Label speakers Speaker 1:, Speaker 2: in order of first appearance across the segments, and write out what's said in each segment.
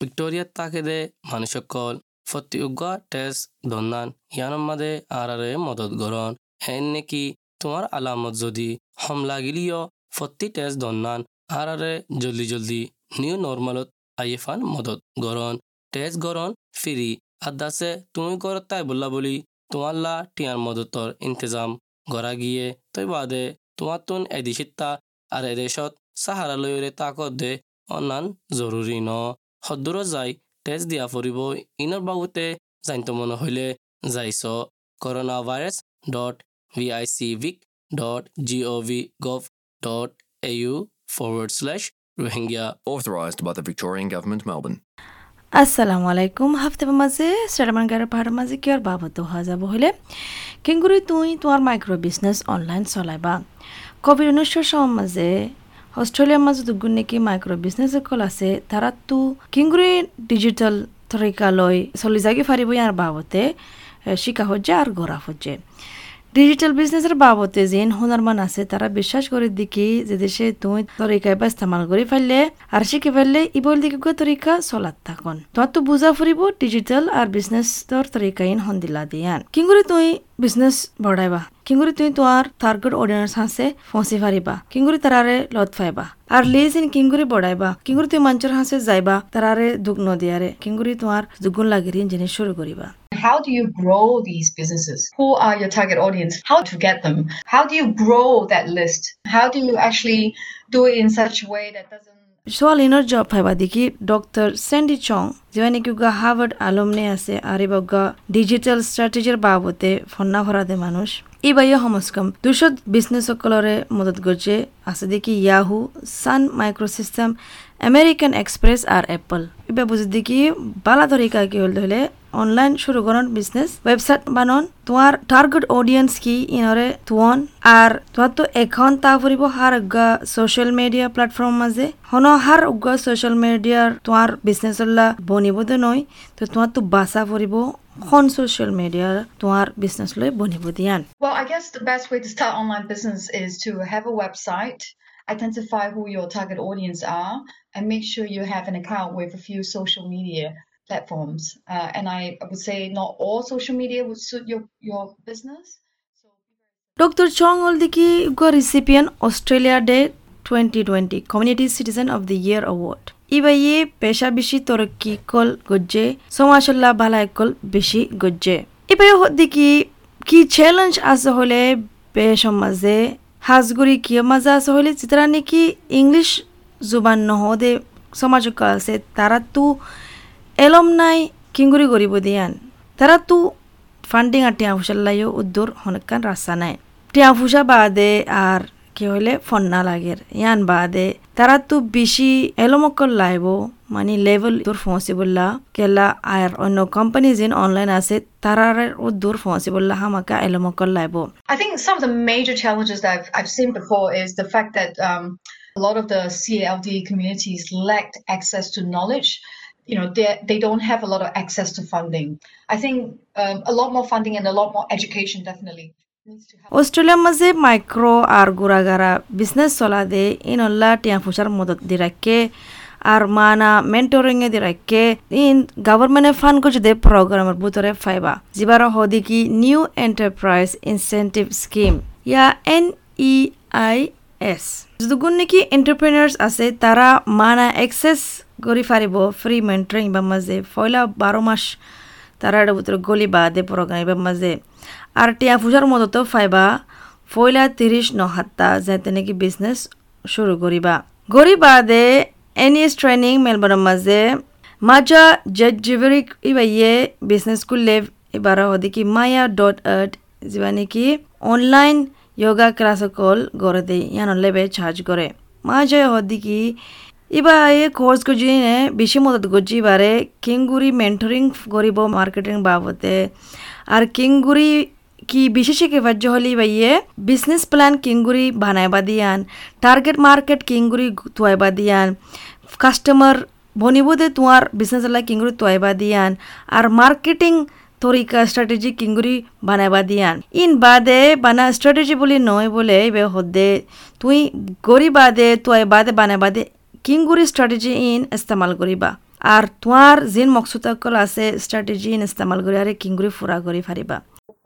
Speaker 1: ভিক্টৰিয়াত তাকে দে মানুহসকল ফটি উগা তেজ দন্দান ইয়ানৰ মাদে আৰ মদত গৰণ হেন নেকি তোমাৰ আলামত যদি হম লাগিলিও ফটি তেজ দন্দান আৰ জলদি জলদি নিউ নৰ্মেলত আই এফ মদত গৰণ তেজ গৰণ ফিৰি আদাছে তুমি ঘৰত তাই বোলা বুলি তোমাৰ লা টিয়াৰ মদতৰ ইন্তজাম গৰাকীয়ে তই বাদে তোমাৰ তোন এদিশিতা এদেশত দেশত চাহাৰালৈৰে তাকত দে অনান জৰুৰী ন সদ্দুর যাই তেজ দিয়া ফুৰিব ইনৰ বাবুতে জানিত মন হইলে যাইছ। Corona virus dot V I C vic dot G O V gov dot A U forward slash Rohingya
Speaker 2: Authorised by the Victorian Government, Melbourne.
Speaker 3: আসসালামু আলাইকুম হাফতে মাঝে স্টেটমেন্ট গাড়ি মাঝে আর বাবদ হওয়া যাব হলে কেঙ্গুরি তুই তোমার মাইক্রো বিজনেস অনলাইন চলাইবা কোভিড সময় মাঝে অস্ট্রেলিয়ার মাঝে দুগুণ নাকি মাইক্রো বিজনেস সকল আছে তারা তো কিংগুৰি ডিজিটেল তরিকা লৈ চলি যাগি ফাৰিব ইয়াৰ বাবতে শিকা হচ্ছে আর গড়া হচ্ছে ডিজিটাল বিজনেসের বাবদে যেন হুনারমান আছে, তারা বিশ্বাস করে দিকি যে দেশে তুমি তরিকায় বা ইস্তেমাল করে ফেললে, আর শিখে ফেললে ইবল দিকে তরিকা চলাত থাকুন। তোমার তো বুঝা ফুরিব ডিজিটাল আর বিজনেস তোর তরিকা ইন হন্দিলা দিয়ান। কিংগুরি তুই বিজনেস বঢ়াইবা কিংগুরি তুই তোমার টার্গেট অডিয়েন্স হাসে ফসি ফারিবা কিংগুরি তারারে লত ফাইবা, আর লিজ ইন কিংগুরি বঢ়াইবা কিংগুরি তুই মঞ্চর হাসে যাইবা, তারারে দুঃখ নদিয়ারে কিংগুরি তোমার দুগুণ লাগিরি জিনিস শুরু করিবা।
Speaker 4: How do you grow these businesses? Who are your target audience? How to get them? How do you grow that list? How do you actually do it in such a way that doesn't
Speaker 3: সোয়াল job ফাইবা দেখি doctor Sandy চং যেবা নাকি আলমনে আছে আর এবার digital স্ট্র্যাটেজির বাবতে ফন্না ভরাতে মানুষ এই বাইয়ে সমস্কম দুশো বিজনেস সকলরে মদত করছে আছে দেখি Yahoo Sun Microsystems American Express আর এপল এবার বুঝে দেখি বালা তরিকা কি হল হলে অনলাইন শুরু করন বিজনেস ওয়েবসাইট বানন। তোমার টার্গেট অডিয়েন্স কি ইনরে তুয়ন আর তোমার তো এখন তা ফুরিব হার উগা সোশ্যাল মিডিয়া প্ল্যাটফর্ম মাঝে হন হার উগা সোশ্যাল মিডিয়ার তোমার বিজনেস বনিব তো নয় তো তোমার তো বাসা ফুরিব খন সোশ্যাল মিডিয়া তোমার বিজনেস লৈ বনিব দিয়ান।
Speaker 4: Well, I guess the best way to start online business is to have a website, identify who your target audience are, and make sure you have an account with a few social media. Platforms. Uh, and I would say not all social media would suit your, your business.
Speaker 3: হল দেখি গো recipient Australia Day twenty twenty community citizen of the year award ইবাইয়ে পেশা বেশি তরক্কি call গজ্জে সমাজল্লা ভালাই call বেশি গজ্জে ইবাই দেখি কি challenge আছে হলে বে সমাজে হাজগুড়ি কি মাজা আছে হলে যেটা নাকি ইংলিশ জুবান নহদে সমাজ আছে তারা তো এলম নাই কিংগুরি গরিব দিয়ান তারা তো ফান্ডিং আর টিয়া ফুসাল্লাইও উদ্দুর হনকান রাস্তা নাই টিয়া ফুসা বাদে আর কি হইলে ফন্না লাগের ইয়ান বাদে তারা তো বেশি এলমকল লাইব মানে লেভেল দূর পৌঁছিবল্লা কেলা আর অন্য কোম্পানি যেন অনলাইন আছে তারার দূর পৌঁছিবল্লা হামাকা এলমকল লাইব
Speaker 4: I think some of the major challenges that I've, I've seen before is the fact that um, a lot of the CALD communities lacked access to knowledge. You know, they they don't have a lot of access to funding. I think um, a lot more funding and a lot more education definitely.
Speaker 3: অস্ট্রেলিয়ার মাঝে micro আর গুড়াগাড়া business চলা দে ইনল্লা টিয়া ফুসার মদত দি রাখে আর মানা mentoring এ দি রাখে ইন গভর্নমেন্টে ফান্ড করছে দে প্রোগ্রামের ভিতরে ফাইবা যিবার হদি কি নিউ এন্টারপ্রাইজ ইনসেন্টিভ স্কিম ইয়া এন ই আই এস যদুগুণ নাকি এন্টারপ্রেনার্স আছে তারা মানা এক্সেস কৰি ফাৰিব ফ্ৰী মেণ্টৰিং বা মাজে ফয়লা বাৰ মাস তারা ভিতরে গলি বাদে প্রোগ্রাম এবার মাঝে। আর টিয়া ফুসার মতো তো ফাইবা, ফয়লা তিরিশ নহাত্তা যাতে নাকি বিজনেস শুরু করিবা। গরি বাদে এনএস ট্রেনিং মেলবোর্নের মাঝে, মাজা জেভিরিক ইবাইয়ে বিজনেস করলে এবার হদিকি মায়া ডট আর্ট যা নাকি অনলাইন যোগা ক্লাস সকল গড়ে দেয় ইয়ান লেবে চার্জ করে। মাজা হদিকি ইবা কোর্স গজিনে বেশি মদত গজি বারে কিংগুরি মেন্টরিং করিব মার্কেটিং বাবদে। আর কিংগুরি কি বিশেষ কেবাজ্য হলি বাইয়ে বিজনেস প্ল্যান কিংগুরি বানাইবা দিয়ান টার্গেট মার্কেট কিংগুরি তুয়াইবা দিয়ান কাস্টমার বনিবদে তোমার বিজনেস লা কিংগুরি তুয়াইবা দিয়ান, আর মার্কেটিং তরিকা স্ট্র্যাটেজি কিংগুরি বানাইবা দিয়ান। ইন বাদে বানা স্ট্র্যাটেজি বলি নয় বলে বে হদে, তুই গরি বাদে তুই বাদে বানাইবা দে কিংগুরি স্ট্র্যাটেজি ইন ইস্তেমাল করিবা আর তোমার যিন মকসুদকল আছে স্ট্র্যাটেজি ইস্তেমাল করে আরে কিংগুড়ি ফুরা করে Fariba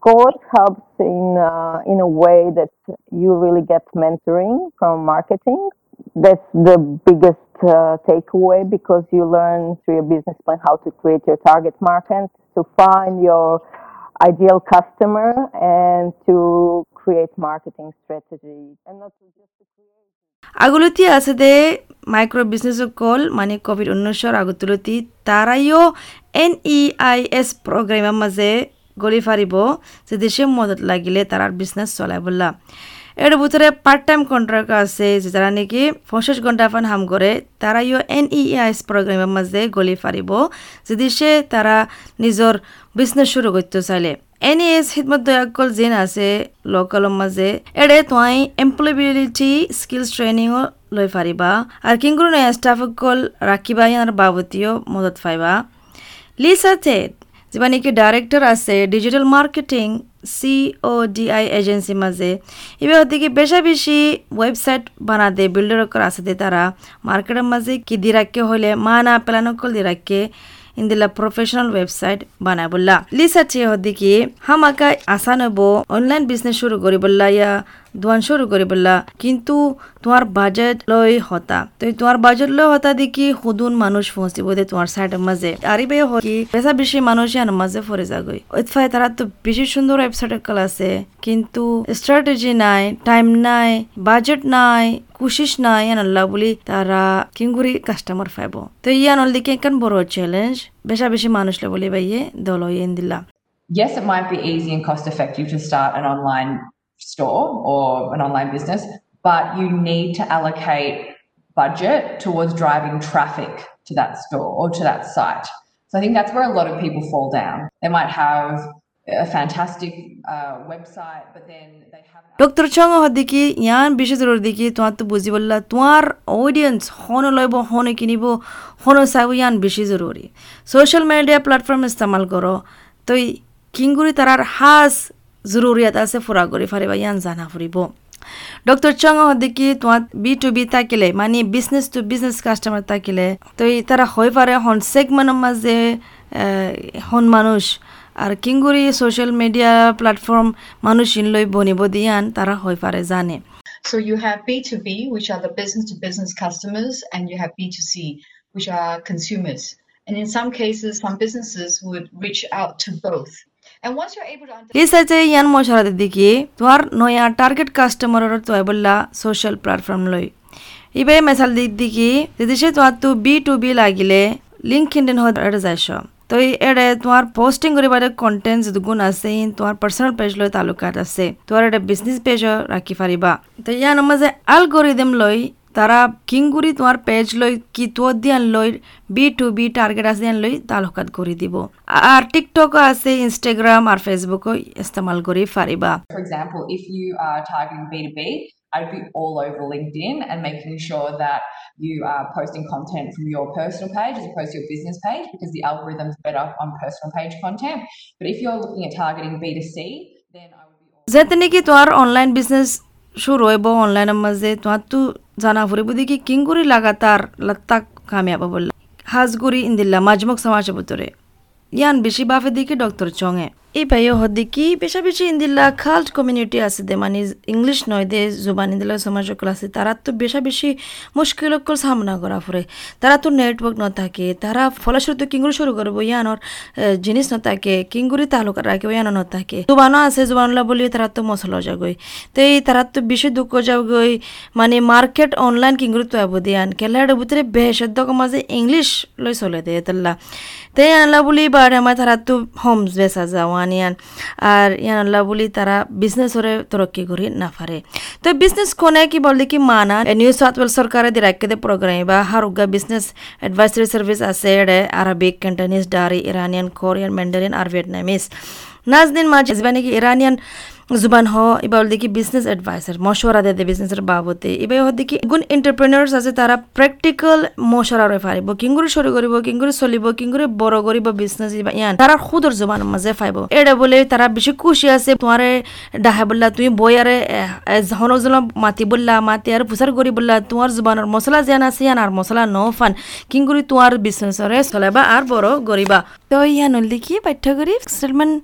Speaker 5: course helps in uh, in a way that you really get mentoring from marketing. That's the biggest uh, takeaway because you learn through your business plan how to create your target market, to find your ideal customer, and to create marketing strategies, and not to just to create.
Speaker 3: আগুলতি আছে দে micro business কল মানে Covid উনিশর আগুতুলতি, তারাইও N E I S প্রোগ্রামের মাঝে গলি ফারিব, যে দেশে মদত লাগিলে তারার বিজনেস চলাই বললা। এর ভিতরে পার্ট টাইম কন্ট্রাক্ট আছে, যে যারা নাকি পঞ্চাশ ঘণ্টা ফান হাম করে, তারাইও এন ই আইএস প্রোগ্রামের মাঝে গলি ফারিব, যে দেশে তারা নিজের বিজনেস শুরু করতে চাইলে। এন এস হিদমত দয়াকল জিন আছে লোকালৰ মাঝে এড়ে তোমাই এমপ্লয়বিলিটি স্কিলস ট্রেনিংও লৈ ফারিবা আর কিংগুৰু নয়া স্টাফসকল রাখিবা ইয়াৰ বাবতিও মদত পাইবা লিসাতে যিবা নেকি ডাইরেক্টর আছে digital marketing C O D I agency মাঝে এবার হতে বেশা বেশি ওয়েবসাইট বানা দে বিল্ডার আছে তারা মার্কেটের মাঝে কি দি রাখে হলে মা না পেলানকল দি রাখে বললা লিসা চেয়ে হদি কি হামাকা আসান হব অনলাইন বিজনেস শুরু করি বললা ইয়া দোয়ান শুরু করি বললা কিন্তু তোমার বাজেট লই হতা তো তোমার বাজেট লই হতা দেখি হুদুন মানুষ পৌঁছিব দে তোমার সাইডের মাঝে আরি বে কি পেশা বেশি মানুষ ইয়ান মাঝে ফরে যাগই ওইফাই তারা তো বেশি সুন্দর ওয়েবসাইট কাল আছে কিন্তু স্ট্র্যাটেজি নাই টাইম নাই বাজেট নাই কুশিস নাই ইয়ান আল্লাহ বলি তারা কিংগুরি কাস্টমার পাইব তো ইয়ান অল দিকে কেন বড় চ্যালেঞ্জ বেশা বেশি মানুষ লে বলি বাইয়ে দল ইয়েন দিলা
Speaker 6: yes, it might be easy and cost effective to start an online store or an online business, but you need to allocate budget towards driving traffic to that store or to that site. So I think that's where a lot of people fall down. They might have
Speaker 3: doctor Chong হদিকি ইয়ান বিশেষ দিকি তোমার তো বুঝি বললা তোমার audience হন লইব হন কিনিব হন চাইব ইয়ান বেশি জরুরি সোশ্যাল মিডিয়া প্ল্যাটফর্ম ইস্তেমাল করো তো কিংগুৰি তাৰাৰ সাজ জৰুৰীয়াত আছে ফুৰা কৰি ফাৰিবা ইয়ান জানা ফুৰিব ডক্টর চং দেখি তোমার বি টু বি থাকিলে মানে বিজনেস টু বিজনেস কাস্টমার থাকিলে তো তারা হয়ে পারে হন সেগমেন্টের মাঝে হন মানুষ আর কিংগুরি সোশ্যাল মিডিয়া প্ল্যাটফর্ম মানুষ ইনলই বনিব দিয়ান তারা হয়ে পারে জানে
Speaker 4: So you have B2B, which are the business to business customers, and you have B2C, which are consumers. And in some cases, some businesses would reach out to both. And once you're able to understand
Speaker 3: রিসার্চে ইয়ান মশারাতে দেখি তোমার নয়া target কাস্টমারের তো বললা social platform লই ইবে মেসাল দিক দেখি যদি সে তোমার তো বি টু বি লাগিলে লিঙ্ক ইন্ডিয়ান হয়ে যাইছ তো এড়ে তোমার পোস্টিং করিবার কন্টেন্ট গুণ আছে তোমার পার্সোনাল পেজ লই তালুকাত আছে। তোমার এটা বিজনেস পেজও রাখি পারিবা তো ইয়ান মাঝে আলগোরিদম লই তারা কিংগুৰি তোমাৰ পেজ লৈ কি তো দিয়ান লৈ বি টু বি টার্গেট আছে দিয়ান লৈ তালুকাত কৰি দিব। আর টিকটকও আছে ইনষ্টাগ্রাম আর ফেসবুকও ইস্তেমাল কৰি পাৰিবা।
Speaker 6: For example, if you are targeting B2B, I'd be all over LinkedIn and making sure that you are posting content from your personal page as opposed to your business page because the algorithm's better on personal page content. But if you're looking at targeting B2C, then I would be all
Speaker 3: নেকি তোমার online business শুরু হইব অনলাইনের মাঝে তোমার তো জানা ফুরিব দেখি কিংগুরি লাগাতার লাত্তাক কামিয়াব বললা হাজগুড়ি ইন্দিল্লা মাজমুক সমাজ ভিতরে ইয়ান বেশি বাফে দিকে ডক্টর চঙে এই পাই হদিকি পেশা বেশি ইন্দিল্লা খাল্ট কমিউনিটি আছে দে মানে ইংলিশ নয় দে, জুবান ইন্দিল্লা সমাজ সকল আছে। তারা তো বেশা বেশি মুশকিল সকল সামনা করা ফুরে। তারা তো নেটওয়ার্ক ন থাকে তারা ফলস্বরূপ কিঙ্গুরি শুরু করব, ইয়ানোর জিনিস ন থাকে কিঙ্গুরি তালুকা রাখে ইয়ানো ন থাকে জুবানো আছে জুবানলা বলি তারা তো মশলা যাগই তো এই তারা তো বেশি দুঃখ যাগই মানে মার্কেট অনলাইন কিঙ্গুরি তো আবো দিয়ান কেলার ভিতরে বেহেসদ্য মাঝে ইংলিশ লই চলে দে তাল্লা তাই আনলা বলি বার আমার তারা তো হোমস বেসা যাওয়ান ইয়ান আর ইয়ান আল্লাহ বলি তারা বিজনেস ওরে তরক্কি করি না পারে। তো বিজনেস কোনে কি বল কি মানা? নিউ সাউথ ওয়েলস সরকারে দি রাখতে দে প্রোগ্রাম বা হারুগা বিজনেস অ্যাডভাইসারি সার্ভিস আছে এডে Arabic Cantonese Dari Iranian Korean Mandarin আর ভিয়েতনামিস নাজদিন মাঝে ইরানিয়ান জুবান হ, এবার দেখি বিজনেস অ্যাডভাইসার মশওয়ারা দে দে বিজনেসের বাবদে এবার দেখি গুণ এন্টারপ্রেনার্স আছে, তারা প্র্যাকটিক্যাল মশওয়ারা রয়ে পারিব কিংগুরি শুরু করিব কিংগুরি চলিব কিংগুরি বড় করিব বিজনেস ইয়ান। তারা খুদর জুবান মাঝে ফাইব। এটা বলে তারা বেশি খুশি আছে, তোমারে ডাহা বললা, তুমি বইয়ারে হনক জন মাতি বললা, মাতি আর ফুসার করি বললা, তোমার জুবানের মশলা জান আছে ইয়ান, আর মশলা ন ফান। কিংগুরি তোমার বিজনেসরে চলাবা আর বড় গরিবা তো ইয়ান হল দেখি পাঠ্য করি সেটেলমেন্ট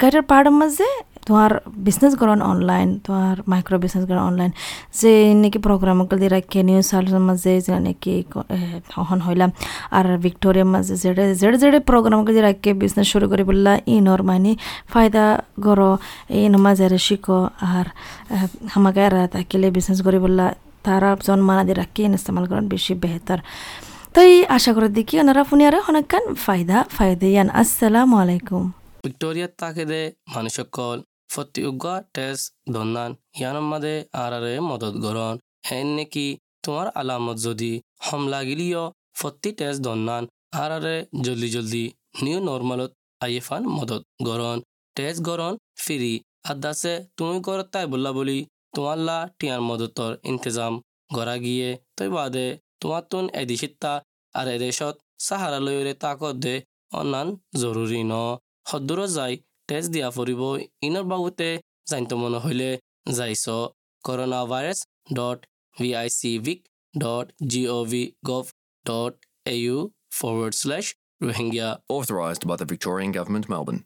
Speaker 3: গাইডের পার্টের মাঝে তোমার বিজনেস করেন অনলাইন তোমার মাইক্রো বিজনেস করেন অনলাইন যে নাকি প্রোগ্রাম দিয়ে রাখে নিউজ সালের মাঝে, যে নাকি হন হইলাম। আর ভিক্টোরিয়ার মাঝে যেটা যেটা যেটা প্রোগ্রাম দিয়ে রাখে বিজনেস শুরু করে বললা ইনর মানে ফায়দা গরো ইন মাঝে শিখো। আর আমাকে আর তাকিলে বিজনেস করে বললা, তারা জন্মানা দিয়ে রাখি ইস্তেমাল করেন বেশি বেহতার। তাই আশা করে দেখি ওনারা ফুনিয়ারে অনেকখান ফায়দা ফায়দাইয়ান আসসালামু আলাইকুম।
Speaker 1: ভিক্টোরিয়ার তাকেদে মানুষকল ফটিউগা টেস দন্দান ইয়ানম মাদে আরারে মদত গরন হেন নেকি তোমার আলামত যদি হম লাগিলিও ফটি টেস দন্দান আরারে জলদি জলদি নিউ নর্মালত আইফান মদত গরন তেজ গরন ফিরি আদাসে তুমি করতাই বললা বলি তোমার লা টিয়ার মদতর ইন্তজাম গড়া গিয়ে তৈ বাদে তোমার তুন এদিশিত্তা আর এদেশত সাহারালয়রে তাকত দে অন্যান জরুরি ন সদ্দুর যায় তেজ দিয়া ফুৰিব ইনৰ বাবুতে জানিত মন হইলে যাইছ corona virus dot V I C vic dot G O' V gov dot A U forward slash Rohingya
Speaker 2: Authorised by the Victorian Government, Melbourne.